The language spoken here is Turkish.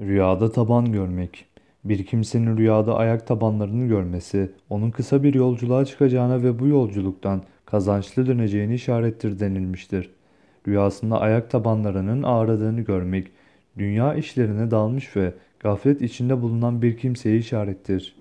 Rüyada taban görmek. Bir kimsenin rüyada ayak tabanlarını görmesi, onun kısa bir yolculuğa çıkacağına ve bu yolculuktan kazançlı döneceğini işarettir denilmiştir. Rüyasında ayak tabanlarının ağrıdığını görmek, dünya işlerine dalmış ve gaflet içinde bulunan bir kimseyi işarettir.